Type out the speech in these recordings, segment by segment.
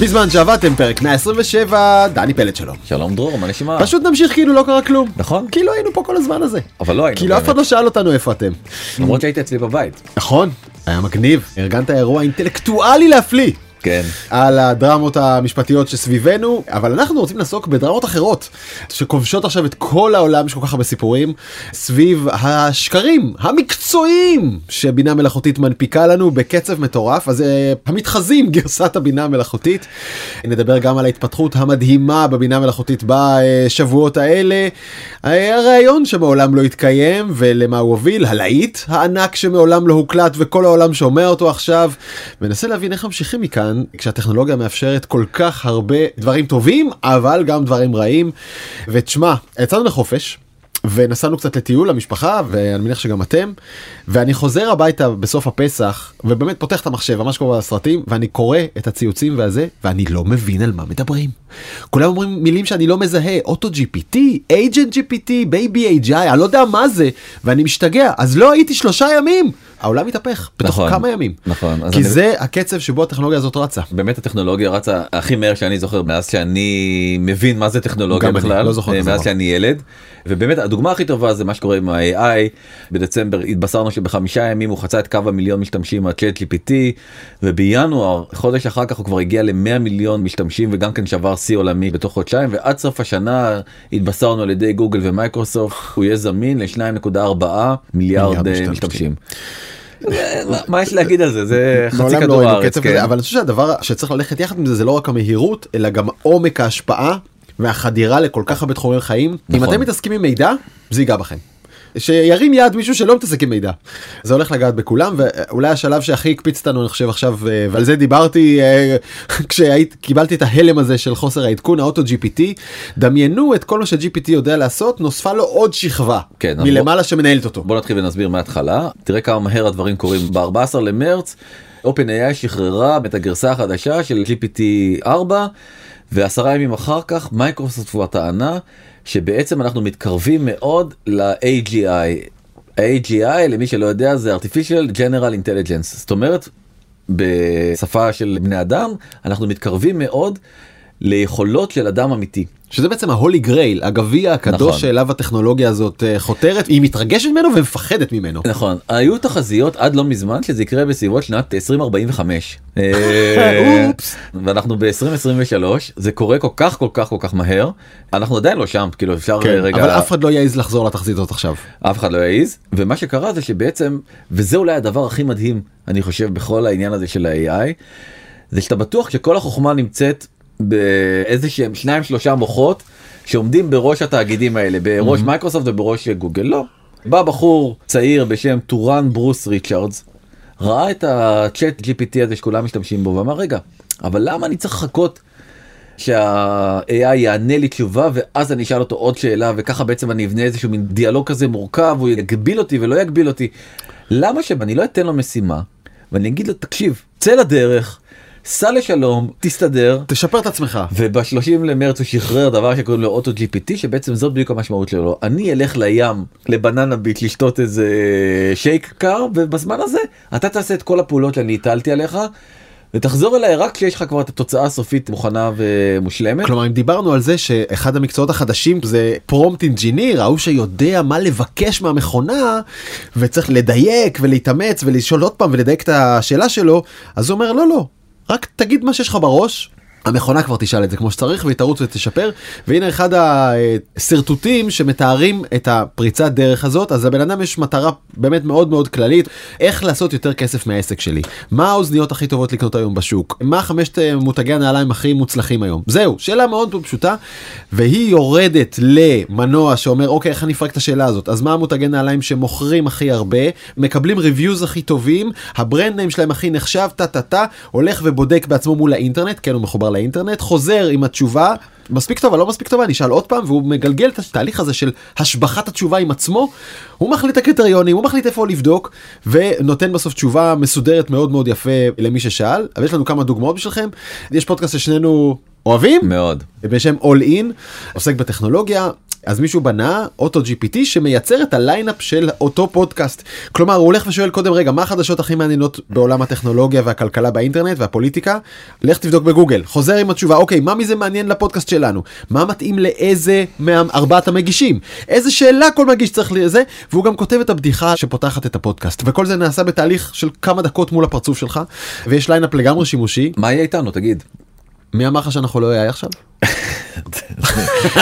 בזמן שעבדתם פרק 127, דני פלד שלום. שלום דרור, מה נשמע? פשוט נמשיך כאילו לא קרה כלום. נכון. כאילו היינו פה כל הזמן הזה. אבל לא היינו. כאילו אף אחד. לא שאל אותנו איפה אתם. למרות שהיית אצלי בבית. נכון, היה מגניב. ארגנת אירוע אינטלקטואלי להפליא. כן. על הדרמות המשפטיות שסביבנו, אבל אנחנו רוצים לעסוק בדרמות אחרות, שכובשות עכשיו את כל העולם שכל כך הרבה סיפורים, סביב השקרים המקצועיים שבינה מלאכותית מנפיקה לנו בקצב מטורף, אז אה, המתחזים גרסת הבינה המלאכותית. נדבר גם על ההתפתחות המדהימה בבינה מלאכותית בשבועות האלה, הרעיון שמעולם לא התקיים ולמה הוא הוביל, הלהיט הענק שמעולם לא הוקלט וכל העולם שומע אותו עכשיו, וננסה להבין איך ממשיכים מכאן כשהטכנולוגיה מאפשרת כל כך הרבה דברים טובים אבל גם דברים רעים. ותשמע, יצאנו לחופש. ונסענו קצת לטיול למשפחה ואני מניח שגם אתם ואני חוזר הביתה בסוף הפסח ובאמת פותח את המחשב ממש כמו בסרטים ואני קורא את הציוצים והזה ואני לא מבין על מה מדברים. כולם אומרים מילים שאני לא מזהה אוטו gpt agent gpt baby ai אני לא יודע מה זה ואני משתגע אז לא הייתי שלושה ימים העולם מתהפך בתוך נכון, כמה ימים נכון, כי אני- זה הקצב שבו הטכנולוגיה הזאת רצה. באמת הטכנולוגיה רצה הכי מהר שאני זוכר מאז שאני מבין מה זה טכנולוגיה גם אני, בכלל, לא זוכר אה, מאז דבר. שאני ילד. ובאמת הדוגמה הכי טובה זה מה שקורה עם ה-AI. בדצמבר התבשרנו שבחמישה ימים הוא חצה את קו המיליון משתמשים ה-Chat GPT ובינואר חודש אחר כך הוא כבר הגיע ל-100 מיליון משתמשים וגם כן שבר שיא עולמי בתוך חודשיים ועד סוף השנה התבשרנו על ידי גוגל ומייקרוסופט הוא יהיה זמין ל-2.4 מיליארד מיליארד אה, משתמשים. משתמשים. מה- יש להגיד על זה זה חצי לא כדור ראינו הארץ. כן. אבל אני חושב שהדבר שצריך ללכת יחד עם זה זה לא רק המהירות אלא גם עומק ההשפעה והחדירה לכל כך הרבה תחומי חיים. אם נכון. אתם מתעסקים עם מידע זה ייגע בכם. שירים יד מישהו שלא מתעסק עם מידע. זה הולך לגעת בכולם ואולי השלב שהכי הקפיץ אותנו אני חושב עכשיו אה, ועל זה דיברתי אה, כשקיבלתי את ההלם הזה של חוסר העדכון האוטו gpt דמיינו את כל מה ש-gpt יודע לעשות נוספה לו עוד שכבה כן, מלמעלה שמנהלת אותו. בוא נתחיל ונסביר מההתחלה תראה כמה מהר הדברים קורים ב-14 למרץ OpenAI שחררה את הגרסה החדשה של GPT 4 ועשרה ימים אחר כך מייקרוסופט כבר טענה שבעצם אנחנו מתקרבים מאוד ל-AGI. ה-AGI למי שלא יודע זה artificial general intelligence זאת אומרת בשפה של בני אדם אנחנו מתקרבים מאוד ליכולות של אדם אמיתי. שזה בעצם ההולי גרייל הגביע הקדוש נכון. שאליו הטכנולוגיה הזאת אה, חותרת היא מתרגשת ממנו ומפחדת ממנו. נכון היו תחזיות עד לא מזמן שזה יקרה בסביבות שנת 2045 אה, אופס. ואנחנו ב-2023 זה קורה כל כך כל כך כל כך מהר אנחנו עדיין לא שם כאילו אפשר כן, רגע אבל אף אחד לא יעז לחזור לתחזית הזאת עכשיו. אף אחד לא יעז ומה שקרה זה שבעצם וזה אולי הדבר הכי מדהים אני חושב בכל העניין הזה של ה-AI זה שאתה בטוח שכל החוכמה נמצאת באיזה שהם שניים שלושה מוחות שעומדים בראש התאגידים האלה בראש מייקרוסופט ובראש גוגל לא. בא בחור צעיר בשם טורן ברוס ריצ'רדס ראה את הצ'אט gpt הזה שכולם משתמשים בו ואמר רגע אבל למה אני צריך לחכות שה-AI יענה לי תשובה ואז אני אשאל אותו עוד שאלה וככה בעצם אני אבנה איזשהו מין דיאלוג כזה מורכב הוא יגביל אותי ולא יגביל אותי. למה שאני לא אתן לו משימה ואני אגיד לו תקשיב צא לדרך סע לשלום תסתדר תשפר את עצמך. וב-30 למרץ הוא שחרר דבר שקוראים לו אוטו gpt שבעצם זאת בדיוק המשמעות שלו אני אלך לים לבננה ביט לשתות איזה שייק קר ובזמן הזה אתה תעשה את כל הפעולות שאני הטלתי עליך ותחזור אליי רק כשיש לך כבר את התוצאה הסופית מוכנה ומושלמת. כלומר אם דיברנו על זה שאחד המקצועות החדשים זה prompt engineer ההוא שיודע מה לבקש מהמכונה וצריך לדייק ולהתאמץ ולשאול עוד פעם ולדייק את השאלה שלו אז הוא אומר לא לא רק תגיד מה שיש לך בראש. המכונה כבר תשאל את זה כמו שצריך והיא תרוץ ותשפר. והנה אחד השרטוטים שמתארים את הפריצת דרך הזאת. אז לבן אדם יש מטרה באמת מאוד מאוד כללית איך לעשות יותר כסף מהעסק שלי. מה האוזניות הכי טובות לקנות היום בשוק? מה חמשת מותגי הנעליים הכי מוצלחים היום? זהו שאלה מאוד פשוטה והיא יורדת למנוע שאומר אוקיי איך אני אפרק את השאלה הזאת? אז מה המותגי נעליים שמוכרים הכי הרבה? מקבלים reviews הכי טובים ה brand name שלהם הכי נחשב טה טה טה הולך ובודק בעצמו מול האינטרנט כן הוא מחובר לאינטרנט חוזר עם התשובה מספיק טובה לא מספיק טובה נשאל עוד פעם והוא מגלגל את התהליך הזה של השבחת התשובה עם עצמו הוא מחליט את הקריטריונים הוא מחליט איפה לבדוק ונותן בסוף תשובה מסודרת מאוד מאוד יפה למי ששאל אבל יש לנו כמה דוגמאות בשבילכם. יש פודקאסט ששנינו אוהבים? מאוד. בשם All In עוסק בטכנולוגיה אז מישהו בנה אוטו GPT שמייצר את הליינאפ של אותו פודקאסט. כלומר הוא הולך ושואל קודם רגע מה החדשות הכי מעניינות בעולם הטכנולוגיה והכלכלה באינטרנט והפוליטיקה? לך תבדוק בגוגל. חוזר עם התשובה אוקיי מה מזה מעניין לפודקאסט שלנו? מה מתאים לאיזה מארבעת המגישים? איזה שאלה כל מגיש צריך לזה והוא גם כותב את הבדיחה שפותחת את הפודקאסט. וכל זה נעשה בתהליך של כמה דקות מול הפרצוף שלך ויש ליינאפ לגמרי שימושי. מה יהיה איתנו תגיד. מי אמר לך שאנחנו לא AI עכשיו?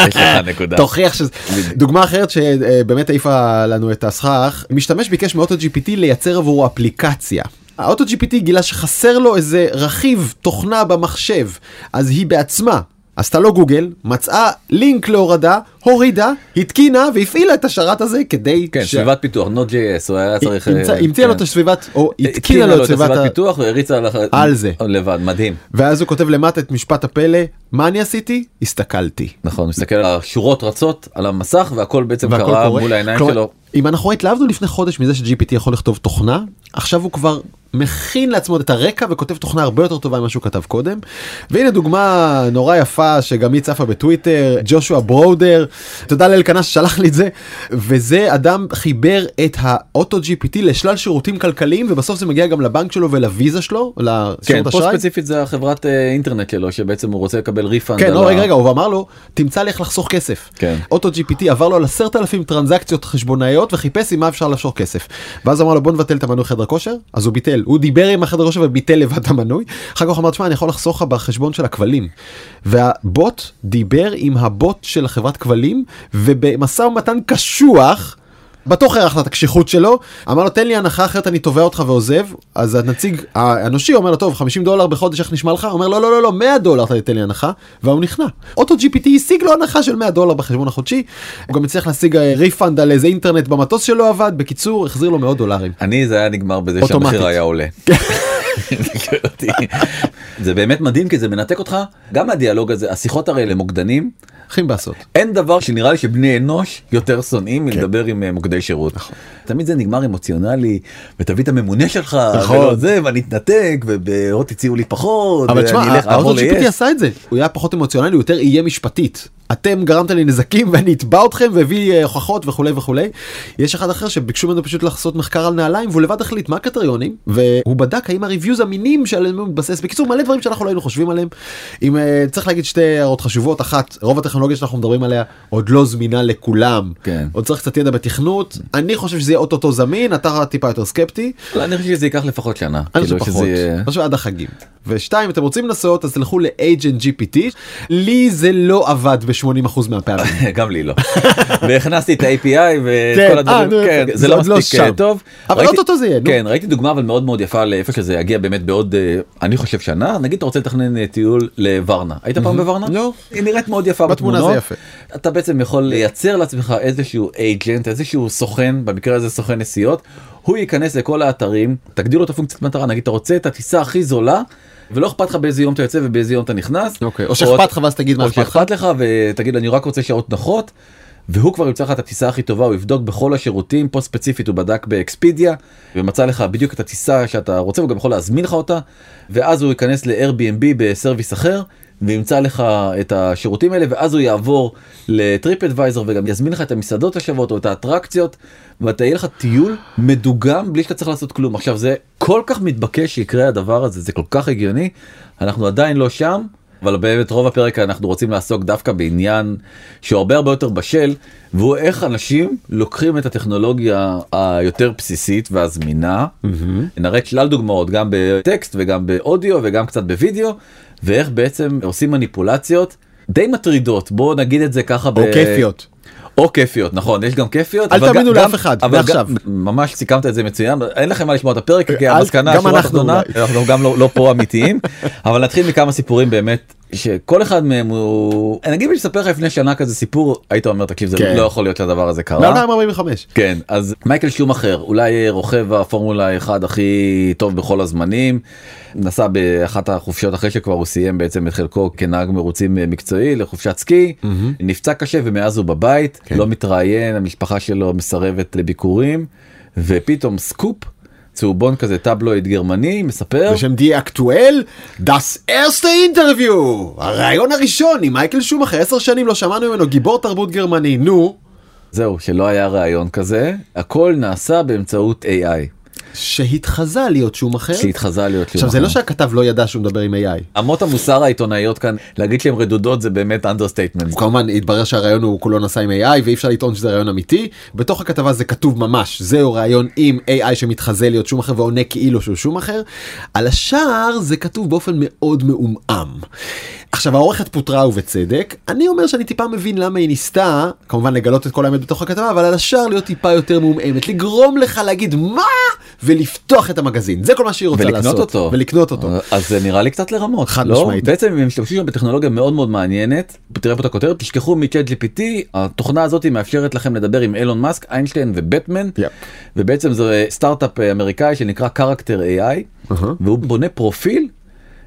יש לך נקודה. תוכיח שזה דוגמה אחרת שבאמת העיפה לנו את הסכך משתמש ביקש מאוטו GPT לייצר עבורו אפליקציה. האוטו GPT גילה שחסר לו איזה רכיב תוכנה במחשב אז היא בעצמה עשתה לו גוגל מצאה לינק להורדה הורידה התקינה והפעילה את השרת הזה כדי כן, סביבת פיתוח Node.js הוא היה צריך אה, המציאה לו כן. את הסביבת או התקינה התקינה לו את סביבת ה- פיתוח והריצה על זה. לבד מדהים ואז הוא כותב למטה את משפט הפלא מה אני עשיתי הסתכלתי. נכון מסתכל על השורות רצות על המסך והכל בעצם קרה. מול העיניים שלו. אם אנחנו התלהבנו לפני חודש מזה ש-GPT יכול לכתוב תוכנה, עכשיו הוא כבר מכין לעצמו את הרקע וכותב תוכנה הרבה יותר טובה ממה שהוא כתב קודם. והנה דוגמה נורא יפה שגם היא צפה בטוויטר, ג'ושוע ברודה, תודה לאלקנה ששלח לי את זה, וזה אדם חיבר את האוטו GPT לשלל שירותים כלכליים ובסוף זה מגיע גם לבנק שלו ולוויזה שלו, כן, לשירות פה אשראי. ספציפית זה החברת אה, אינטרנט שלו שבעצם הוא רוצה לקבל refund. כן, לא, רגע, רגע, הוא אמר לו, תמצא לי איך לחסוך כסף. כן. אוטו GPT עבר לו על עשרת אלפים טרנזקציות חשבונאיות וחיפש עם מה אפשר לחסוך כסף. ואז אמר לו בוא נבטל את המנוי חדר כושר, אז הוא ביטל, הוא דיבר עם החדר כושר וביטל לבד המנוי. אחר כך אמר, תשמע, אני יכול לחסוך לך בחשבון של הכבלים. והבוט דיבר עם הבוט של חברת כבלים, ובמשא ומתן קשוח, בטוח הערך את הקשיחות שלו, אמר לו תן לי הנחה אחרת אני תובע אותך ועוזב, אז הנציג האנושי אומר לו טוב 50 דולר בחודש איך נשמע לך? אומר לא לא לא לא 100 דולר אתה תיתן לי הנחה, והוא נכנע. אוטו GPT השיג לו הנחה של 100 דולר בחשבון החודשי, הוא גם הצליח להשיג refund על איזה אינטרנט במטוס שלא עבד, בקיצור החזיר לו מאות דולרים. הלוואי זה היה נגמר בזה. שהמחיר היה עולה. זה באמת מדהים כי זה מנתק אותך גם מהדיאלוג הזה השיחות הרי למוקדנים הכי מבאסות. אין דבר שנראה לי שבני אנוש יותר שונאים מלדבר עם אה, מוקדי שירות. תמיד זה נגמר אמוציונלי ותביא את הממונה שלך נכון. ולא זה ואני אתנתק ובעוד תציעו לי פחות אבל תשמע, האוטו GPT. עשה את זה, הוא היה פחות אמוציונלי, הוא יותר איים משפטית. אתם גרמתם לי נזקים ואני אתבע אתכם והביא אה, הוכחות וכולי וכולי. יש אחד אחר שביקשו ממנו פשוט לעשות מחקר על נעליים והוא לבד החליט מה הקריטריונים והוא בדק האם הריוויוז אמינים שעליהם הוא מתבסס בקיצור מלא דברים שאנחנו לא היינו חושבים עליהם. אם אה, צריך להגיד שתי הערות חשובות אחת רוב הטכנולוגיה שאנחנו מדברים עליה עוד לא זמינה לכולם כן. עוד צריך קצת ידע בתכנות אני חושב שזה יהיה אוטוטו זמין אתה טיפה יותר סקפטי. לא, אני חושב שזה ייקח לפחות שנה. אני חושב כאילו פחות, שזה יהיה- אני חושב עד החגים. ושתיים, אתם רוצים לנסות אז תלכו ל-agent GPT, לי זה לא עבד ב-80% מהפעמים. גם לי לא. והכנסתי את ה-API כן, וכל הדברים, אה, נו, כן. זה לא לא מספיק אה. טוב. אבל אוטוטו זה יהיה. כן, ראיתי דוגמה אבל מאוד מאוד יפה לאיפה שזה יגיע באמת בעוד, אה, אני חושב שנה, נגיד אתה רוצה לתכנן טיול לוורנה. היית פעם בוורנה? לא. היא נראית מאוד יפה בתמונה בתמונות. זה יפה. אתה בעצם יכול לייצר לעצמך איזשהו agent, איזשהו סוכן, במקרה הזה סוכן נסיעות, הוא ייכנס לכל האתרים, תגדילו לו את הפונקציית מטרה, נגיד אתה רוצה את הטיסה הכי זולה. ולא אכפת לך באיזה יום אתה יוצא ובאיזה יום אתה נכנס. אוקיי, או שאכפת לך ואז תגיד מה או אכפת לך. שאכפת לך ותגיד אני רק רוצה שעות נוחות. והוא כבר ימצא לך את הטיסה הכי טובה הוא יבדוק בכל השירותים פה ספציפית הוא בדק באקספידיה ומצא לך בדיוק את הטיסה שאתה רוצה הוא גם יכול להזמין לך אותה ואז הוא ייכנס ל-Airbnb בסרוויס אחר וימצא לך את השירותים האלה ואז הוא יעבור לטריפ אדוויזר וגם יזמין לך את המסעדות השוות או את האטרקציות ואתה יהיה לך טיול מדוגם בלי שאתה צריך לעשות כלום. עכשיו זה כל כך מתבקש שיקרה הדבר הזה זה כל כך הגיוני אנחנו עדיין לא שם אבל באמת רוב הפרק אנחנו רוצים לעסוק דווקא בעניין שהוא הרבה הרבה יותר בשל והוא איך אנשים לוקחים את הטכנולוגיה היותר בסיסית והזמינה. נראה שלל דוגמאות גם בטקסט וגם באודיו וגם קצת בווידאו ואיך בעצם עושים מניפולציות די מטרידות. בוא נגיד את זה ככה או כיפיות. או כיפיות נכון יש גם כיפיות אל תאמינו לאף אחד, אבל מעכשיו. גם- ממש סיכמת את זה מצוין אין לכם מה לשמוע את הפרק כי המסקנה גם. אנחנו גם לא, לא פה אמיתיים אבל נתחיל מכמה סיפורים באמת שכל אחד מהם הוא אני אגיד לי לספר לך לפני שנה כזה סיפור היית אומר תקשיב זה כן. לא יכול להיות שהדבר הזה קרה. מ-2045. כן אז מייקל שומאחר אולי רוכב הפורמולה 1 הכי טוב בכל הזמנים נסע באחת החופשות אחרי שכבר הוא סיים בעצם את חלקו כנהג מרוצים מקצועי לחופשת סקי נפצע קשה ומאז הוא בבית כן. לא מתראיין המשפחה שלו מסרבת לביקורים ופתאום סקופ צהובון כזה טבלואיד גרמני מספר. בשם Die Aktuelle, Das erste Interview, הראיון הראשון עם מייקל שומאחר, עשר שנים לא שמענו ממנו, גיבור תרבות גרמני, נו. זהו שלא היה ראיון כזה. הכל נעשה באמצעות AI שהתחזה להיות שומאחר. שהתחזה להיות עכשיו זה לא שהכתב לא ידע שהוא מדבר עם AI. אמות המוסר העיתונאיות כאן להגיד שהן רדודות זה באמת understatement. כמובן התברר שהראיון הוא כולו נעשה עם AI ואי אפשר לטעון שזה ראיון אמיתי. בתוך הכתבה זה כתוב ממש זהו רעיון עם AI שמתחזה להיות שומאחר ועונה כאילו שהוא שומאחר. על השאר זה כתוב באופן מאוד מעומעם. עכשיו העורכת פוטרה ובצדק אני אומר שאני טיפה מבין למה היא ניסתה כמובן לגלות את כל האמת בתוך הכתבה אבל על השאר להיות טיפה יותר מעומעמת לגרום לך להגיד מה ולפתוח את המגזין זה כל מה שהיא רוצה ולקנות לעשות אותו. ולקנות אותו. אז זה נראה לי קצת לרמות. חד לא? משמעית. בעצם הם משתמשים שם בטכנולוגיה מאוד מאוד מעניינת. תראה פה את הכותרת תשכחו מצ'אט GPT התוכנה הזאת מאפשרת לכם לדבר עם אילון מאסק איינשטיין ובטמן יפ. ובעצם זה סטארט-אפ אה, אמריקאי שנקרא Character AI אהה. והוא בונה פרופיל.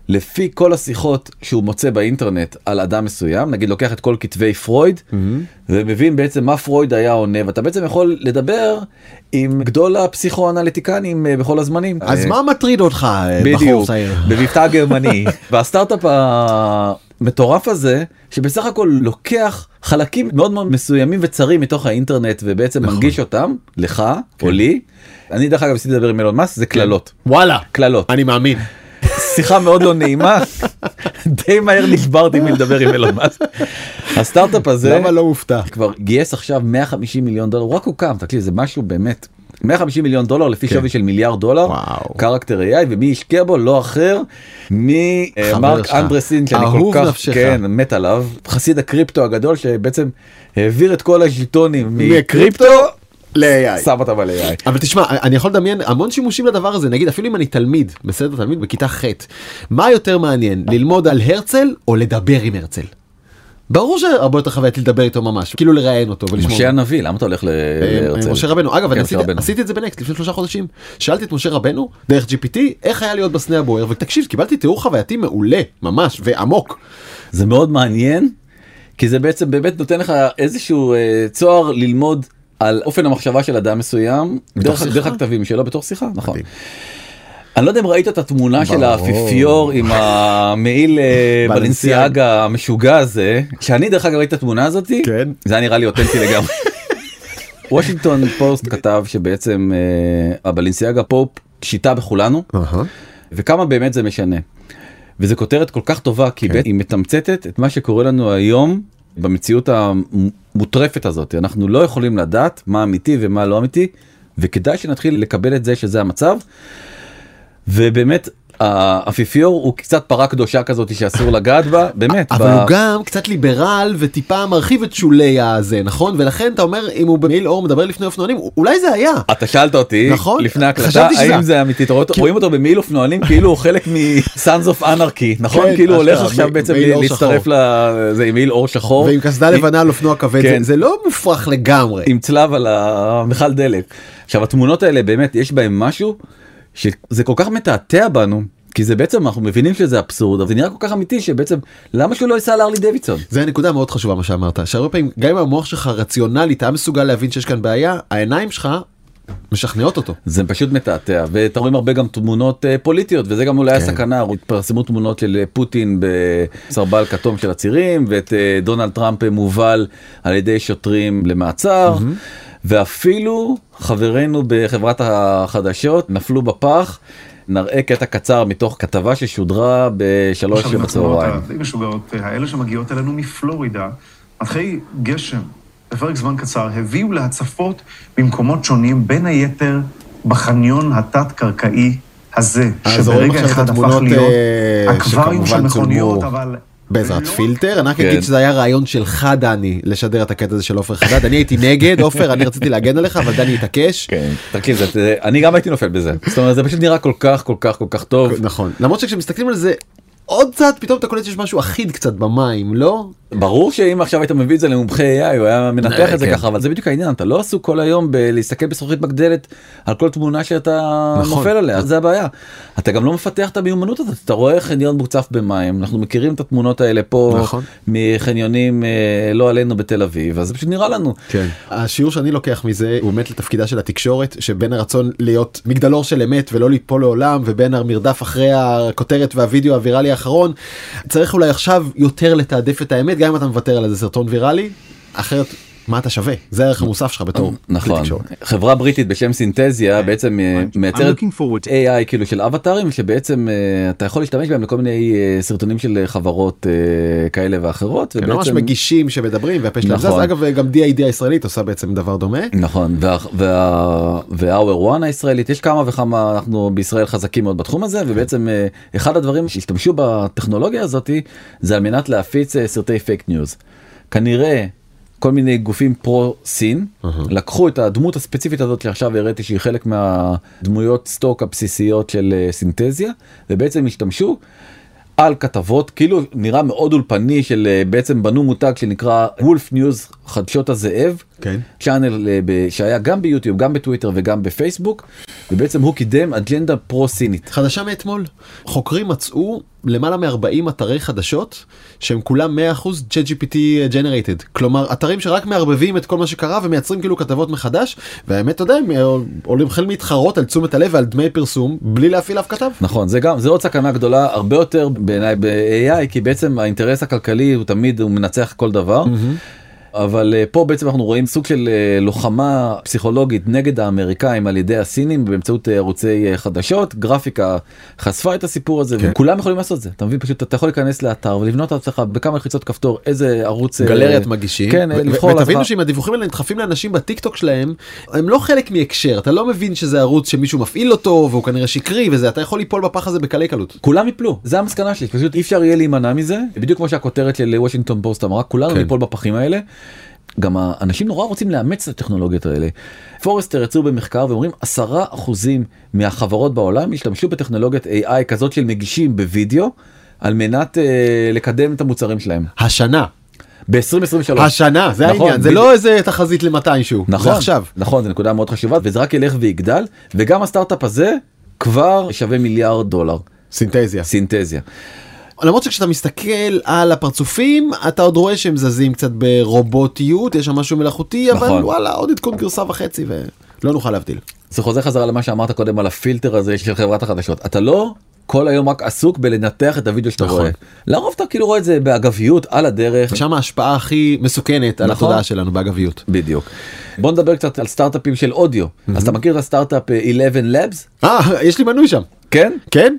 לפי כל השיחות שהוא מוצא באינטרנט על אדם מסוים נגיד לוקח את כל כתבי פרויד ומבין בעצם מה פרויד היה עונה ואתה בעצם יכול לדבר עם גדול הפסיכואנליטיקנים אה, בכל הזמנים. אז אה, מה מטריד אותך אה, בחור בדיוק, צעיר? במבטא גרמני והסטארט-אפ המטורף הזה שבסך הכל לוקח חלקים מאוד מאוד מסוימים וצרים מתוך האינטרנט ובעצם נכון. מנגיש אותם לך או לי. אני דרך אגב ניסיתי לדבר עם אילון מאסק זה קללות וואלה קללות אני מאמין. שיחה מאוד לא נעימה די מהר נשברתי מלדבר עם אילון מאסק. הסטארט-אפ הזה למה לא מופתע? כבר גייס עכשיו 150 מיליון דולר הוא רק הוקם תקשיב זה משהו באמת 150 מיליון דולר לפי כן. שווי של מיליארד דולר. קרקטר AI ומי השקיע בו לא אחר ממרק שלך. אנדרסין שאני כל כך נפשך. כן מת עליו חסיד הקריפטו הגדול שבעצם העביר את כל השלטונים מקריפטו ל-AI. שם אותם על AI. אבל תשמע אני יכול לדמיין המון שימושים לדבר הזה נגיד אפילו אם אני תלמיד בסדר תלמיד בכיתה ח' מה יותר מעניין ללמוד על הרצל או לדבר עם הרצל. ברור שהרבה יותר חווייתי לדבר איתו ממש כאילו לראיין אותו ולשמוע. משה הנביא למה אתה הולך ל- אה, להרצל? משה רבנו אגב כן, אני. עשיתי את זה בנקסט לפני שלושה חודשים שאלתי את משה רבנו דרך GPT איך היה להיות בסנה הבוער ותקשיב קיבלתי תיאור חווייתי מעולה ממש ועמוק. זה מאוד מעניין כי זה בעצם באמת נותן לך איזשהו אה, צוהר ללמוד על אופן המחשבה של אדם מסוים דרך? דרך הכתבים שלו בתוך שיחה נכון. מדהים. אני לא יודע אם ראית את התמונה של ברור. האפיפיור עם המעיל אה, בלנסיאגה המשוגע הזה שאני דרך אגב ראיתי את התמונה הזאתי כן. זה היה נראה לי אותנטי לגמרי. וושינגטון פוסט כתב שבעצם אה, ה Balenciaga Pope שיטה בכולנו וכמה באמת זה משנה. וזו כותרת כל כך טובה כי. כן. היא מתמצתת את מה שקורה לנו היום במציאות המוטרפת הזאת אנחנו לא יכולים לדעת מה אמיתי ומה לא אמיתי וכדאי שנתחיל לקבל את זה שזה המצב. ובאמת האפיפיור הוא קצת פרה קדושה כזאת שאסור לגעת בה באמת. אבל ב- הוא גם קצת ליברל וטיפה מרחיב את שולי הזה נכון ולכן אתה אומר אם הוא במעיל אור מדבר לפני אופנוענים אולי זה היה. אתה שאלת אותי נכון, לפני שזה- האם זה אמיתי אתה רואה רואים אותו במעיל אופנוענים כאילו הוא חלק מ-Sons of Anarchy נכון כן, כאילו הוא הולך עכשיו בעצם להצטרף לזה עם מעיל אור שחור ועם קסדה לבנה על אופנוע כבד כן. זה- זה לא מופרך לגמרי. עם צלב על המכל דלק. עכשיו התמונות האלה באמת יש בהם משהו שזה כל כך מתעתע בנו כי זה בעצם אנחנו מבינים שזה אבסורד אבל זה נראה כל כך אמיתי שבעצם למה שהוא לא ייסע לארלי דוידסון. זה נקודה מאוד חשובה מה שאמרת שהרבה פעמים גם אם המוח שלך רציונלית היה מסוגל להבין שיש כאן בעיה העיניים שלך משכנעות אותו. זה פשוט מתעתע ואתה רואים הרבה גם תמונות אה, פוליטיות וזה גם אולי כן. הסכנה התפרסמו תמונות של אה, פוטין בסרבל כתום של הצירים ואת אה, דונלד טראמפ מובל על ידי שוטרים למעצר ואפילו חברינו בחברת החדשות נפלו בפח. נראה קטע קצר מתוך כתבה ששודרה בשלוש עכשיו עם התמונות בצהריים. הדי משוגעות האלה שמגיעות אלינו מפלורידה, אחרי גשם, בפרק זמן קצר, הביאו להצפות במקומות שונים, בין היתר בחניון התת-קרקעי הזה, אז רואים שברגע אחד הפך להיות אה, אקווריום של מכוניות, אבל... בעזרת לא- פילטר אני רק כן. אגיד שזה היה רעיון שלך דני לשדר את הקטע הזה של עופר חדד אני הייתי נגד עופר אני רציתי להגן עליך אבל דני התעקש. כן, אני גם הייתי נופל בזה. זאת אומרת זה פשוט נראה כל כך כל כך כל כך טוב. נכון למרות שכשמסתכלים על זה עוד קצת פתאום אתה קולט שיש משהו אחיד קצת במים לא ברור שאם עכשיו היית מביא את זה למומחה AI הוא היה מנתח את זה כן. ככה אבל זה בדיוק העניין אתה לא עסוק כל היום בלהסתכל בזכוכית מגדלת על כל תמונה שאתה נכון. נופל עליה זה הבעיה. אתה גם לא מפתח את המיומנות הזאת אתה רואה חניון מוצף במים אנחנו מכירים את התמונות האלה פה נכון. מחניונים אה, לא עלינו בתל אביב אז זה פשוט נראה לנו. כן. השיעור שאני לוקח מזה הוא באמת לתפקידה של התקשורת שבין הרצון להיות מגדלור של אמת ולא ליפול לעולם ובין המרדף אחרי הכותרת והווידאו הוויראלי האחרון. צריך אולי עכשיו יותר לתעדף את האמת גם אם אתה מוותר על איזה סרטון ויראלי אחרת מה אתה שווה זה הערך המוסף שלך בתור נכון. חברה בריטית בשם סינתזיה בעצם אה, מייצרת looking forward to- AI כאילו של אבטארים שבעצם אה, אתה יכול להשתמש בהם לכל מיני אה, סרטונים של חברות כאלה ואחרות. כן, ממש ובעצם- מגישים שמדברים והפה שלהם זז נכון. אגב גם D.I.D הישראלית עושה בעצם דבר דומה. נכון וה- וה- והאוור 1 הישראלית יש כמה וכמה אנחנו בישראל חזקים מאוד בתחום הזה ובעצם אה, אחד הדברים שהשתמשו בטכנולוגיה הזאתי זה על מנת להפיץ סרטי fake news. כנראה כל מיני גופים פרו סין לקחו את הדמות הספציפית הזאת שעכשיו הראיתי שהיא חלק מהדמויות סטוק הבסיסיות של אה, סינתזיה ובעצם השתמשו. על כתבות כאילו נראה מאוד אולפני של אה, בעצם בנו מותג שנקרא Wolf News חדשות הזאב כן. channel אה, שהיה גם ביוטיוב גם בטוויטר וגם בפייסבוק ובעצם הוא קידם אג'נדה פרו סינית. חדשה מאתמול חוקרים מצאו למעלה מ-40 אתרי חדשות שהם כולם 100% ChatGPT generated כלומר אתרים שרק מערבבים את כל מה שקרה ומייצרים כאילו כתבות מחדש והאמת אתה יודע הם אה, עולים החל להתחרות על תשומת הלב ועל דמי פרסום בלי להפעיל אף כתב. נכון זה גם זה עוד סכנה גדולה הרבה יותר בעיניי ב-AI כי בעצם האינטרס הכלכלי הוא תמיד הוא מנצח כל דבר. אבל אה, פה בעצם אנחנו רואים סוג של אה, לוחמה פסיכולוגית נגד האמריקאים על ידי הסינים באמצעות אה, ערוצי אה, חדשות גרפיקה חשפה את הסיפור הזה כן. וכולם יכולים לעשות זה אתה מבין פשוט אתה יכול להיכנס לאתר ולבנות לעצמך בכמה לחיצות כפתור איזה ערוץ אה, גלריית מגישים כן אה, ו- לבחור ותבנה לעצמך. שאם הדיווחים האלה נדחפים לאנשים בטיק טוק שלהם הם לא חלק מהקשר אתה לא מבין שזה ערוץ שמישהו מפעיל אותו והוא כנראה שקרי וזה אתה יכול ליפול בפח הזה בקלי קלות. כולם יפלו זה המסקנה שלי פשוט אי אפשר יהיה להימנע מזה בדיוק כמו שהכותרת של וושינגטון פוסט אמרה כולנו כן. ניפול בפחים האלה. גם האנשים נורא רוצים לאמץ את הטכנולוגיות האלה. פורסטר יצאו במחקר ואומרים עשרה אחוזים מהחברות בעולם השתמשו בטכנולוגיית AI כזאת של מגישים בווידאו על מנת אה, לקדם את המוצרים שלהם. השנה ב-2023. השנה זה נכון, העניין זה בדיוק. לא איזה תחזית למתישהו נכון, זה עכשיו. נכון, זו נקודה מאוד חשובה וזה רק ילך ויגדל וגם הסטארט-אפ הזה כבר שווה מיליארד דולר. סינתזיה. סינתזיה. למרות שכשאתה מסתכל על הפרצופים אתה עוד רואה שהם זזים קצת ברובוטיות יש שם משהו מלאכותי אבל נכון. וואלה עוד עדכון גרסה וחצי ולא נוכל להבדיל. זה חוזר חזרה למה שאמרת קודם על הפילטר הזה של חברת החדשות אתה לא כל היום רק עסוק בלנתח את הוידאו שאתה נכון. רואה. לרוב אתה כאילו רואה את זה באגביות על הדרך. שם ההשפעה הכי מסוכנת על נכון. התודעה שלנו באגביות. בדיוק. בוא נדבר קצת על סטארט-אפים של אודיו. אז אתה מכיר את הסטארט-אפ אה, 11 Labs? אה יש לי מנוי שם. כן? כן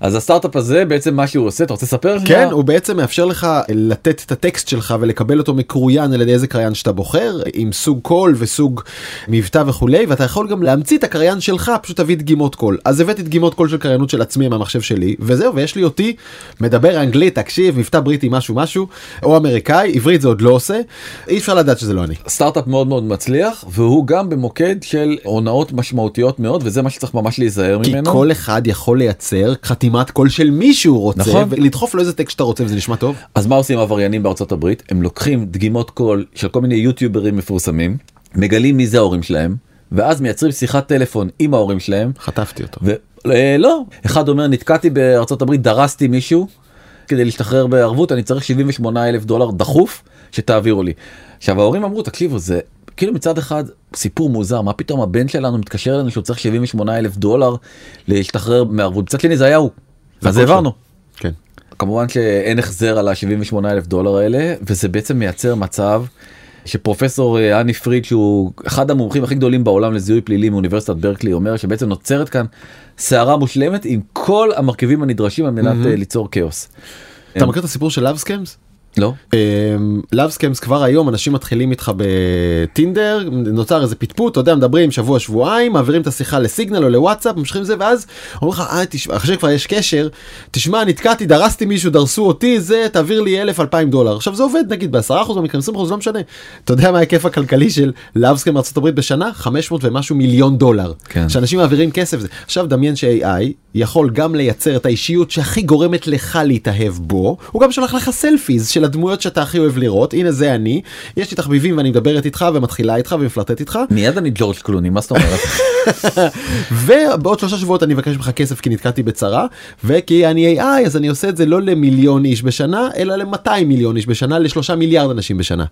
אז הסטארט-אפ הזה בעצם מה שהוא עושה אתה רוצה לספר? כן? הוא בעצם מאפשר לך לתת את הטקסט שלך ולקבל אותו מקוריין על ידי איזה קריין שאתה בוחר עם סוג קול וסוג מבטא וכולי ואתה יכול גם להמציא את הקריין שלך פשוט תביא דגימות קול אז הבאתי דגימות קול של קריינות של עצמי מהמחשב שלי וזהו ויש לי אותי מדבר אנגלית תקשיב מבטא בריטי משהו משהו או אמריקאי עברית זה עוד לא עושה אי אפשר לדעת שזה לא אני. סטארט-אפ מאוד מאוד מצליח והוא גם במוקד של הונאות משמעותיות מאוד וזה מה שצריך ממש להיזהר כי ממנו. כל אחד יכול לייצר חתימת קול של מי שהוא רוצה נכון. ולדחוף לו איזה טקסט שאתה רוצה וזה נשמע טוב. אז מה עושים עבריינים בארצות הברית הם לוקחים דגימות קול של כל מיני יוטיוברים מפורסמים מגלים מי זה ההורים שלהם ואז מייצרים שיחת טלפון עם ההורים שלהם חטפתי אותו. ולא אחד אומר נתקעתי בארצות הברית דרסתי מישהו כדי להשתחרר בערבות אני צריך 78 אלף דולר דחוף שתעבירו לי. עכשיו ההורים אמרו תקשיבו זה כאילו מצד אחד סיפור מוזר מה פתאום הבן שלנו מתקשר אלינו שהוא צריך 78 אלף דולר להשתחרר מערבות מצד שני זה היה הוא. אז העברנו. כן. כמובן שאין החזר על ה-78 אלף דולר האלה וזה בעצם מייצר מצב שפרופסור אה, הני פריד שהוא אחד המומחים הכי גדולים בעולם לזיהוי פלילי מאוניברסיטת ברקלי אומר שבעצם נוצרת כאן סערה מושלמת עם כל המרכיבים הנדרשים על מנת אה, ליצור כאוס. אתה מכיר את הסיפור של love scams? לא. love scams כבר היום אנשים מתחילים איתך בטינדר נוצר איזה פטפוט אתה יודע מדברים שבוע שבועיים מעבירים את השיחה לסיגנל או לוואטסאפ ממשיכים זה ואז אומרים לך אה, תשמע, אחרי שכבר יש קשר תשמע נתקעתי דרסתי מישהו דרסו אותי זה תעביר לי אלף אלפיים דולר. עכשיו זה עובד נגיד בעשרה אחוז במקרים 20 אחוז לא משנה. אתה יודע מה ההיקף הכלכלי של love scam בארצות הברית בשנה? 500 ומשהו מיליון דולר. כן. שאנשים מעבירים כסף זה עכשיו דמיין ש-AI יכול גם לייצר את האישיות שהכי גורמת לך להתאהב בו הוא גם שולח לך selfies של הדמויות שאתה הכי אוהב לראות הנה זה אני יש לי תחביבים ואני מדברת איתך ומתחילה איתך ומפלרטט איתך מיד אני ג'ורג' קלוני מה זאת אומרת ובעוד שלושה שבועות אני אבקש ממך כסף כי נתקעתי בצרה וכי אני AI אז אני עושה את זה לא למיליון איש בשנה אלא ל-200 מיליון איש בשנה לשלושה מיליארד אנשים בשנה.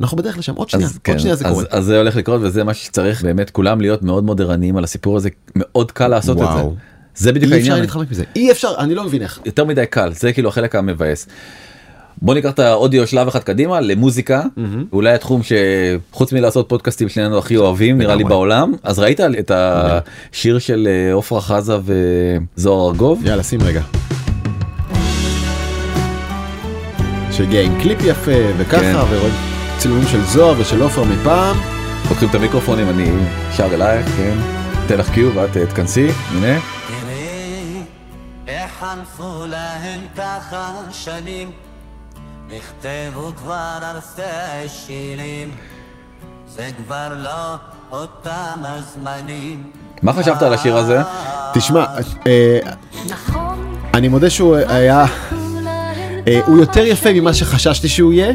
אנחנו בדרך לשם עוד שנייה אז עוד כן, שנייה זה אז, קורה. אז זה הולך לקרות וזה מה שצריך באמת כולם להיות מאוד מאוד ערניים על הסיפור הזה מאוד קל לעשות את זה. וואו. זה בדיוק אי אפשר העניין. להתחמק מזה אי אפשר אני לא מבין איך. יותר מדי קל זה כאילו החלק המבאס. בוא ניקח את האודיו שלב אחד קדימה למוזיקה אולי התחום שחוץ מלעשות פודקאסטים שנינו הכי אוהבים נראה לי. בעולם אז ראית את השיר של אה, עופרה חזה וזוהר ארגוב יאללה שים רגע. שהגיע עם קליפ יפה וככה כן. ורואים צילומים של זוהר ושל עופר מפעם. לוקחים את המיקרופונים אני שר אלייך כן אתן לך קיו ואת אה, תכנסי הנה תראי איך חלפו להם ככה שנים נכתבו כבר אלפי שירים זה כבר לא אותם הזמנים מה חשבת על השיר הזה? תשמע אה, אני מודה שהוא היה אה, הוא יותר יפה ממה שחששתי שהוא יהיה.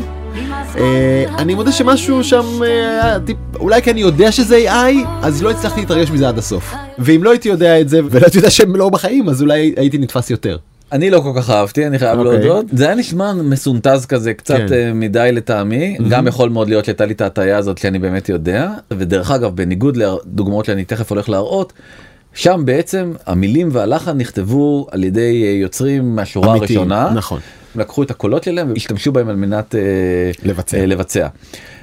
אה, אני מודה שמשהו שם היה טיפ- אולי כי אני יודע שזה AI אז לא הצלחתי להתרגש מזה עד הסוף ואם לא הייתי יודע את זה ולא הייתי יודע שהם לא בחיים אז אולי הייתי נתפס יותר. אני לא כל כך אהבתי אני חייב אוקיי. להודות זה היה נשמע מסונטז כזה קצת כן. אה, מדי לטעמי גם יכול מאוד להיות שהייתה לי את ההטייה הזאת שאני באמת יודע ודרך אגב בניגוד לדוגמאות שאני תכף הולך להראות. שם בעצם המילים והלחן נכתבו על ידי אה, יוצרים מהשורה אמיתיים, הראשונה נכון. לקחו את הקולות שלהם והשתמשו בהם על מנת אה, לבצע. לבצע.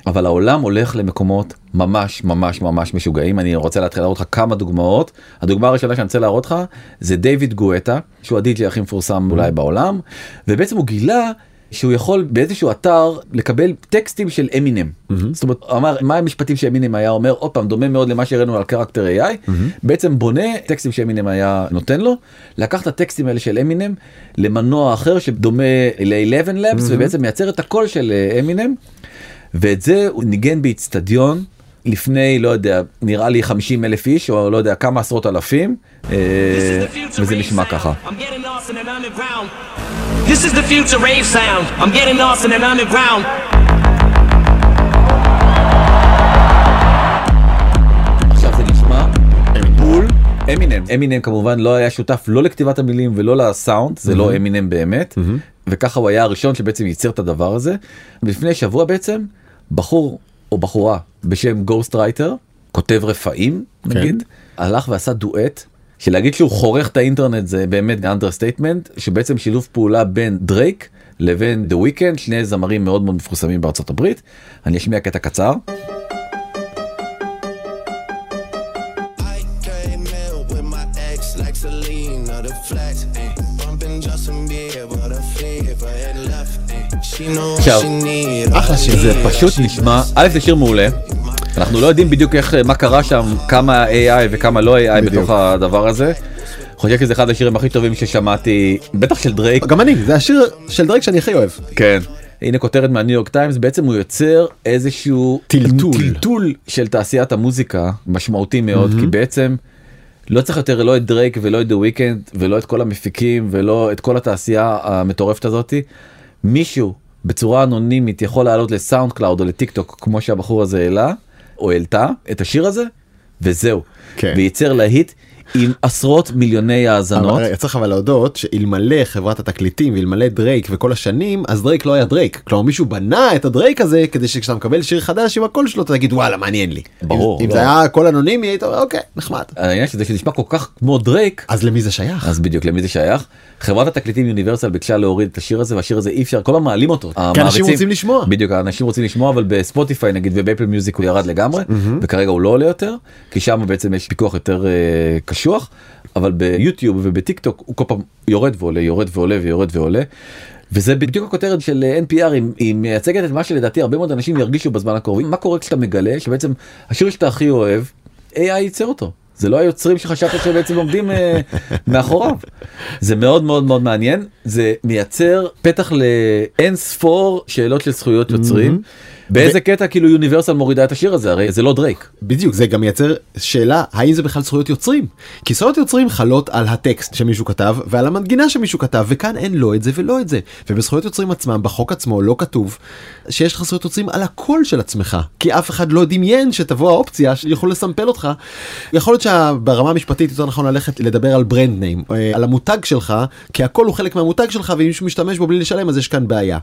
אבל העולם הולך למקומות ממש ממש ממש משוגעים. אני רוצה להתחיל להראות לך כמה דוגמאות. הדוגמה הראשונה שאני רוצה להראות לך זה דיוויד גואטה שהוא הדי.ג'יי הכי מפורסם אולי בעולם ובעצם הוא גילה. שהוא יכול באיזשהו אתר לקבל טקסטים של אמינם. זאת אומרת, הוא אמר מה המשפטים שאמינם היה? אומר עוד פעם דומה מאוד למה שהראינו על קרקטר AI בעצם בונה טקסטים שאמינם היה נותן לו לקח את הטקסטים האלה של אמינם למנוע אחר שדומה ל-11 labs ובעצם מייצר את הקול של אה, אמינם ואת זה הוא ניגן באיצטדיון לפני לא יודע נראה לי 50 אלף איש או לא יודע כמה עשרות אלפים אה, וזה נשמע ככה. I'm getting lost in an underground. This is the future rave sound. I'm getting lost in an underground. עכשיו זה נשמע בול אמינם אמינם כמובן לא היה שותף לא לכתיבת המילים ולא לסאונד זה לא אמינם באמת וככה הוא היה הראשון שבעצם ייצר את הדבר הזה. לפני שבוע בעצם בחור או בחורה בשם גוסט רייטר כותב רפאים נגיד הלך ועשה דואט. שלהגיד שהוא חורך את האינטרנט זה באמת understatement שבעצם שילוב פעולה בין דרייק לבין דה וויקנד שני זמרים מאוד מאוד מפורסמים בארצות הברית. אני אשמיע קטע קצר. עכשיו. אחלה שיר. זה פשוט נשמע, א' זה שיר מעולה, אנחנו לא יודעים בדיוק איך, מה קרה שם, כמה AI וכמה לא AI בדיוק. בתוך הדבר הזה. חושב שזה אחד השירים הכי טובים ששמעתי, בטח של דרייק. גם אני זה השיר של דרייק שאני הכי אוהב. כן. הנה כותרת מהניו יורק טיימס בעצם הוא יוצר איזשהו טלטול. טלטול של תעשיית המוזיקה משמעותי מאוד כי בעצם לא צריך יותר לא את דרייק ולא את דה וויקנד ולא את כל המפיקים ולא את כל התעשייה המטורפת הזאתי. מישהו בצורה אנונימית יכול לעלות לסאונד קלאוד או לטיק טוק כמו שהבחור הזה העלה או העלתה את השיר הזה וזהו. כן. וייצר להיט עם עשרות מיליוני האזנות. אבל צריך אבל להודות שאלמלא חברת התקליטים ואלמלא דרייק וכל השנים אז דרייק לא היה דרייק כלומר מישהו בנה את הדרייק הזה כדי שכשאתה מקבל שיר חדש עם הקול שלו אתה תגיד וואלה מעניין לי. ברור, אם, אם לא. זה היה קול אנונימי היית אומר אוקיי נחמד. העניין שזה שנשמע כל כך כמו דרייק אז למי זה שייך? אז בדיוק למי זה שייך חברת התקליטים יוניברסל ביקשה להוריד את השיר הזה והשיר הזה אי אפשר כל הזמן מעלים אותו כי אנשים המעריצים- רוצים לשמוע. בדיוק אנשים רוצים לשמוע אבל בספוטיפיי נגיד ובאפל מיוזיק הוא ירד לגמרי וכרגע הוא לא עולה יותר כי שם בעצם יש פיקוח יותר אה, קשוח אבל ביוטיוב ובטיק טוק הוא כל פעם יורד ועולה יורד ועולה ויורד ועולה. וזה בדיוק הכותרת של אה, NPR היא, היא מייצגת את מה שלדעתי הרבה מאוד אנשים ירגישו בזמן הקרובים מה קורה כשאתה מגלה שבעצם השיר שאתה הכי אוהב AI ייצר אותו. זה לא היוצרים שחשבת שבעצם עומדים אה, מאחוריו. זה מאוד מאוד מאוד מעניין זה מייצר פתח לאין ספור שאלות של זכויות יוצרים. באיזה קטע כאילו יוניברסל מורידה את השיר הזה הרי זה לא דרייק. בדיוק זה גם מייצר שאלה האם זה בכלל זכויות יוצרים כי זכויות יוצרים חלות על הטקסט שמישהו כתב ועל המנגינה שמישהו כתב וכאן אין לא את זה ולא את זה ובזכויות יוצרים עצמם בחוק עצמו לא כתוב שיש לך זכויות יוצרים על הקול של עצמך כי אף אחד לא דמיין שתבוא האופציה שיכול לסמפל אותך. יכול להיות שברמה המשפטית יותר נכון ללכת לדבר על brand name על המותג שלך כי הכל הוא חלק מהמותג שלך ואם מישהו משתמש בו בלי לשלם אז יש כאן בעיה.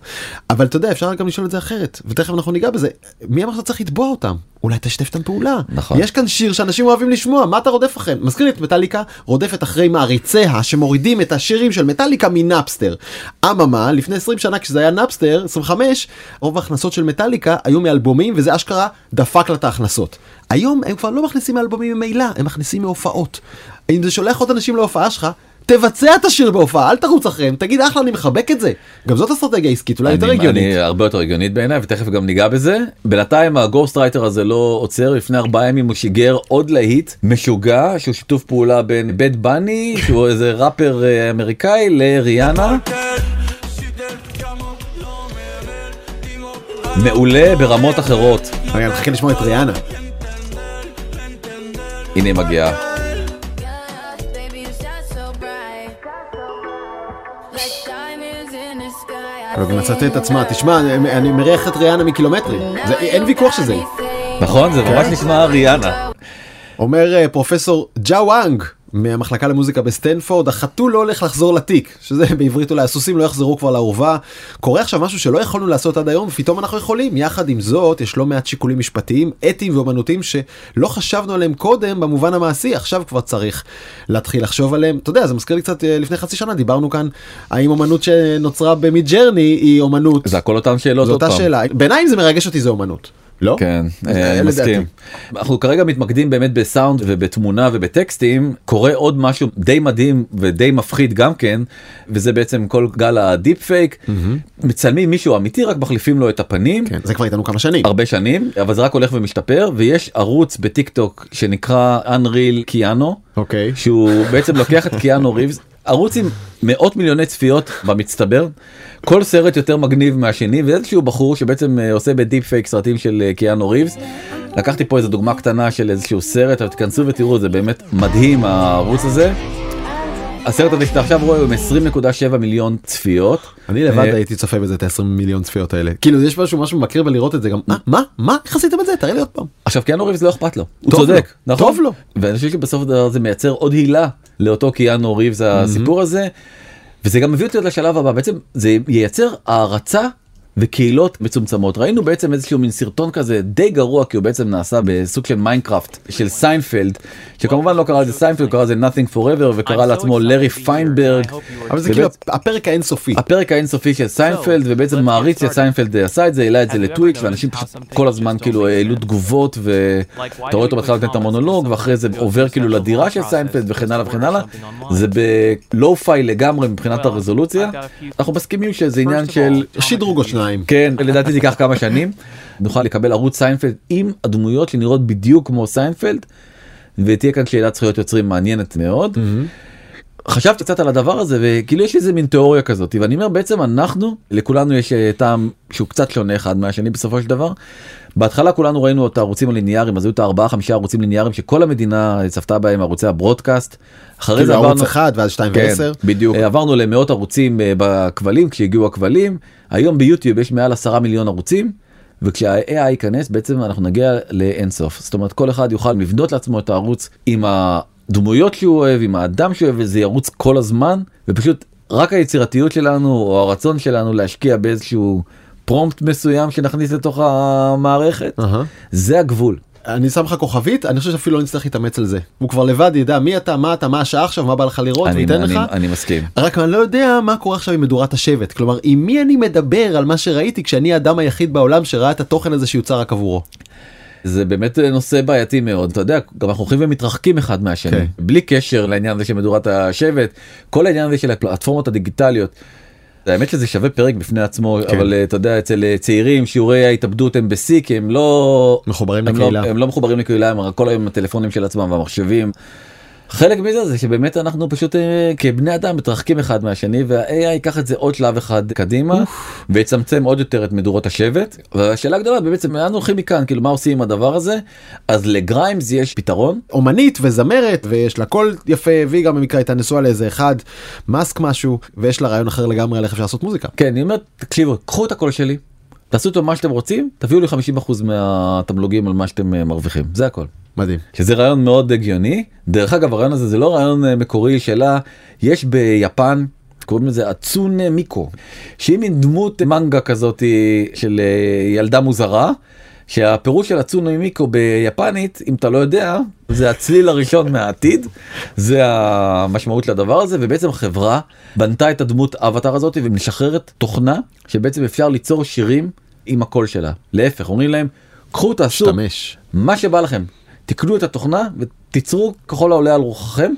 אבל אתה יודע אפשר גם לשאול את זה אחרת ותכף אנחנו ניגע בזה מי אמר שאתה צריך לתבוע אותם אולי תשתף איתם פעולה נכון. יש כאן שיר שאנשים אוהבים לשמוע מה אתה רודף אחריהם מזכיר לי את מטאליקה רודפת אחרי מעריציה שמורידים את השירים של מטאליקה מנאפסטר. אממה לפני 20 שנה כשזה היה נאפסטר 25 רוב ההכנסות של מטאליקה היו מאלבומים וזה אשכרה דפק לה את ההכנסות. היום הם כבר לא מכניסים מאלבומים ממילא הם מכניסים מהופעות. אם זה שולח עוד אנשים להופעה שלך תבצע את השיר בהופעה אל תרוץ אחריהם תגיד אחלה אני מחבק את זה גם זאת אסטרטגיה עסקית אולי יותר אני- הגיונית. אני הרבה יותר הגיונית בעיניי ותכף גם ניגע בזה. בינתיים הגוסט רייטר הזה לא עוצר לפני ארבעה ימים הוא שיגר עוד להיט משוגע שהוא שיתוף פעולה בין באד באני שהוא איזה ראפר אה, אמריקאי לריאנה. מעולה ברמות אחרות. רגע, נחכה לשמוע את ריאנה. הנה היא מגיעה. מצאת את עצמה תשמע אני- מריח את ריאנה מקילומטרים זה אין ויכוח שזה. נכון זה ממש נשמע ריאנה. אומר אה, פרופסור ג'ה וואנג מהמחלקה למוזיקה בסטנפורד החתול לא הולך לחזור לתיק שזה בעברית אולי הסוסים לא יחזרו כבר לאורווה. קורה עכשיו משהו שלא יכולנו לעשות עד היום ופתאום אנחנו יכולים. יחד עם זאת יש לא מעט שיקולים משפטיים אתיים ואומנותיים שלא חשבנו עליהם קודם במובן המעשי עכשיו כבר צריך להתחיל לחשוב עליהם. אתה יודע זה מזכיר לי קצת אה, לפני חצי שנה דיברנו כאן האם אומנות שנוצרה במיד ג'רני היא אומנות? זה הכל אותן שאלות זו עוד אותה פעם. שאלה. בעיניי זה מרגש אותי זה אומנות. לא? כן, אה. מסכים. אנחנו כרגע מתמקדים באמת בסאונד ובתמונה ובטקסטים, קורה עוד משהו די מדהים ודי מפחיד גם כן, וזה בעצם כל גל הדיפ פייק, מצלמים מישהו אמיתי רק מחליפים לו את הפנים. כן, זה כבר איתנו כמה שנים. הרבה שנים אבל זה רק הולך ומשתפר ויש ערוץ בטיק טוק שנקרא Unreal קיאנו אוקיי. שהוא בעצם לוקח את קיאנו ריבס ערוץ עם מאות מיליוני צפיות במצטבר כל סרט יותר מגניב מהשני ואיזשהו בחור שבעצם אה, עושה בדיפ פייק סרטים של אה, קיאנו ריבס. לקחתי פה איזה דוגמה קטנה של איזשהו סרט אבל תכנסו ותראו זה באמת מדהים הערוץ הזה. הסרט הזה שאתה עכשיו רואה הוא עם 20.7 מיליון צפיות. אני לבד אה, הייתי צופה בזה את ה-20 מיליון צפיות האלה. כאילו יש משהו משהו מקריר בלראות את זה גם מה מה מה איך עשיתם את זה תראה לי עוד פעם. עכשיו קיאנו ריבס לא אכפת לו, הוא צודק, נכון? טוב לו. ואני חושב שבסוף הדבר הזה מייצר עוד הילה לאותו קיאנו ריבס הסיפור הזה, וזה גם מביא אותי לשלב הבא, בעצם זה ייצר הערצה וקהילות מצומצמות. ראינו בעצם איזשהו מין סרטון כזה די גרוע כי הוא בעצם נעשה בסוג של מיינקראפט של סיינפלד, שכמובן לא קרא לזה סיינפלד, קרא לזה nothing forever וקרא לעצמו לארי פיינברג. אבל זה כאילו הפרק האינסופי. הפרק האינסופי של סיינפלד ובעצם מעריץ שסיינפלד עשה את זה העלה את זה לטוויץ' ואנשים פשוט כל הזמן כאילו העלו תגובות ואתה רואה אותו בהתחלה נותן את המונולוג ואחרי זה עובר כאילו לדירה של סיינפלד וכן הלאה וכן הלאה. זה ב lo-fi לגמרי מבחינת הרזולוציה. אנחנו מסכימים שזה עניין של שדרוג או שניים. כן לדעתי זה ייקח כמה שנים. נוכל לקבל ערוץ סיינפלד עם הדמויות שנראות בדיוק כמו סיינפלד ותהיה כאן שאלת זכויות יוצרים מעניינת מאוד. חשבתי קצת על הדבר הזה וכאילו יש איזה מין תיאוריה כזאת ואני אומר בעצם אנחנו לכולנו יש אה, טעם שהוא קצת שונה אחד מהשני בסופו של דבר. בהתחלה כולנו ראינו את הערוצים הליניאריים אז היו את הארבעה חמישה ערוצים ליניאריים שכל המדינה צפתה בהם ערוצי ה broadcast. אחרי כאילו זה ערוץ עברנו אחד ואז שתיים כן, ועשר. בדיוק אה, עברנו למאות ערוצים אה, בכבלים כשהגיעו הכבלים היום ביוטיוב יש מעל עשרה מיליון ערוצים. וכשה-AI ייכנס בעצם אנחנו נגיע לאינסוף זאת אומרת כל אחד יוכל לבנות לעצמו את הערוץ עם הדמויות שהוא אוהב עם האדם שהוא אוהב וזה ירוץ כל הזמן ופשוט רק היצירתיות שלנו או הרצון שלנו להשקיע באיזשהו פרומפט מסוים שנכניס לתוך המערכת אהה. זה הגבול. אני שם לך כוכבית אני חושב שאפילו לא נצטרך להתאמץ על זה. הוא כבר לבד ידע מי אתה מה אתה מה השעה עכשיו מה בא לך לראות אני, וייתן אני, לך. אני מסכים. רק אני לא יודע מה קורה עכשיו עם מדורת השבט כלומר עם מי אני מדבר על מה שראיתי כשאני האדם היחיד בעולם שראה את התוכן הזה שיוצר רק עבורו. זה באמת נושא בעייתי מאוד אתה יודע גם אנחנו הולכים ומתרחקים אחד מהשני כן. בלי קשר לעניין הזה של מדורת השבט כל העניין הזה של הפלטפורמות הדיגיטליות. האמת שזה שווה פרק בפני עצמו כן. אבל אה, אתה יודע אצל אה, צעירים שיעורי ההתאבדות הם בשיא כי הם לא מחוברים הם לקהילה. לא, הם לא מחוברים לקהילה הם כל היום הטלפונים של עצמם והמחשבים. חלק מזה זה שבאמת אנחנו פשוט אה, כבני אדם מתרחקים אחד מהשני וה-AI ייקח את זה עוד שלב אחד קדימה ויצמצם עוד יותר את מדורות השבט. והשאלה הגדולה בעצם לאן הולכים מכאן? כאילו מה עושים עם הדבר הזה? אז לגריימס יש פתרון. אומנית וזמרת ויש לה קול יפה והיא גם במקרה הייתה נשואה לאיזה אחד מאסק משהו ויש לה רעיון אחר לגמרי על איך אפשר לעשות מוזיקה. כן אני אומר תקשיבו קחו את הקול שלי תעשו אותו מה שאתם רוצים תביאו לי 50% מהתמלוגים על מה שאתם אה, מרוויחים. זה הכל. מדהים. שזה רעיון מאוד הגיוני דרך אגב הרעיון הזה זה לא רעיון אה, מקורי שלה יש ביפן קוראים לזה אצון מיקו שהיא מין דמות מנגה כזאת של אה, ילדה מוזרה. שהפירוש של אצונו מיקו ביפנית אם אתה לא יודע זה הצליל הראשון מהעתיד זה המשמעות לדבר הזה ובעצם החברה בנתה את הדמות אבטר הזאת ומשחררת תוכנה שבעצם אפשר ליצור שירים עם הקול שלה להפך אומרים להם קחו תעשו השתמש. מה שבא לכם תקנו את התוכנה ותיצרו ככל העולה על רוחכם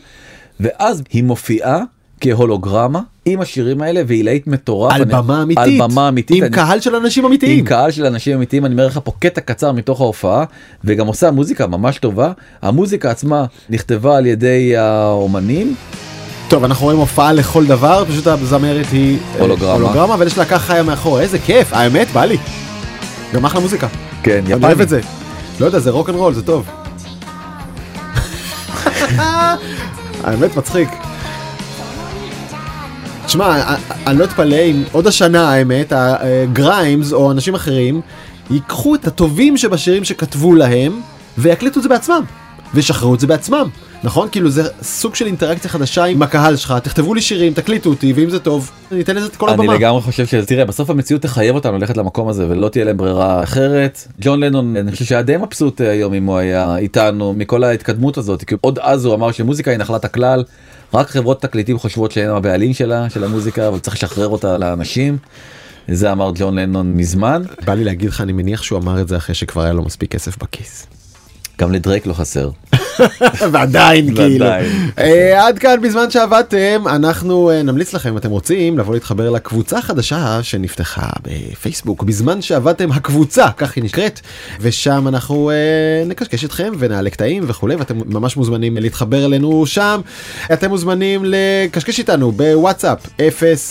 ואז היא מופיעה כהולוגרמה עם השירים האלה והיא להיט מטורף. על אני- במה אמיתית. על במה אמיתית. עם אני- קהל של אנשים אמיתיים. עם קהל של אנשים אמיתיים אני אומר לך פה קטע קצר מתוך ההופעה וגם עושה מוזיקה ממש טובה המוזיקה עצמה נכתבה על ידי האומנים טוב אנחנו רואים הופעה לכל דבר פשוט הזמרת היא אה, הולוגרמה. הולוגרמה אבל יש להקה חיה מאחור איזה כיף האמת בא לי. גם אחלה מוזיקה. כן אני אוהב את זה. לא יודע זה רוק אנד רול זה טוב. האמת מצחיק. תשמע, אני לא אתפלא אם עוד השנה האמת, ה Grimes או אנשים אחרים ייקחו את הטובים שבשירים שכתבו להם ויקליטו את זה בעצמם וישחררו את זה בעצמם. נכון? כאילו זה סוג של אינטראקציה חדשה עם הקהל שלך, תכתבו לי שירים, תקליטו אותי, ואם זה טוב, ניתן לזה את כל אני הבמה. לגמרי חושב שתראה בסוף המציאות תחייב אותנו ללכת למקום הזה ולא תהיה להם ברירה אחרת. ג'ון לנון אני חושב שהיה די מבסוט אה, היום אם הוא היה איתנו מכל ההתקדמות הזאת כי עוד אז הוא אמר שמוזיקה היא נחלת הכלל רק חברות תקליטים חושבות שהן הבעלים שלה של המוזיקה אבל צריך לשחרר אותה לאנשים. זה אמר ג'ון לנון מזמן בא לי להגיד לך, אני מניח שהוא אמר את זה אחרי שכבר היה לו מספיק כסף בכיס. גם לדרייק לא חסר. ועדיין כאילו. אה, עד כאן בזמן שעבדתם אנחנו אה, נמליץ לכם אם אתם רוצים לבוא להתחבר לקבוצה החדשה שנפתחה בפייסבוק. בזמן שעבדתם הקבוצה כך היא נקראת ושם אנחנו אה, נקשקש אתכם ונעלה קטעים וכולי ואתם ממש מוזמנים להתחבר אלינו שם. אתם מוזמנים לקשקש איתנו בוואטסאפ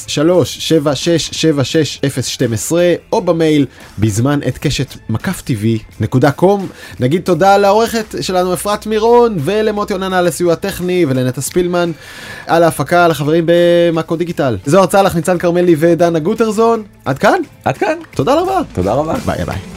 0376760012 או במייל בזמן את קשת מקף טבעי נקודה קום. נגיד תודה לעורכת שלנו אפרת מירון ולמוטי אוננה על הסיוע הטכני ולנטע ספילמן על ההפקה לחברים במאקו דיגיטל. זו הרצאה לך ניצן כרמלי ודנה גוטרזון. עד כאן? עד כאן. תודה רבה. תודה רבה. ביי ביי.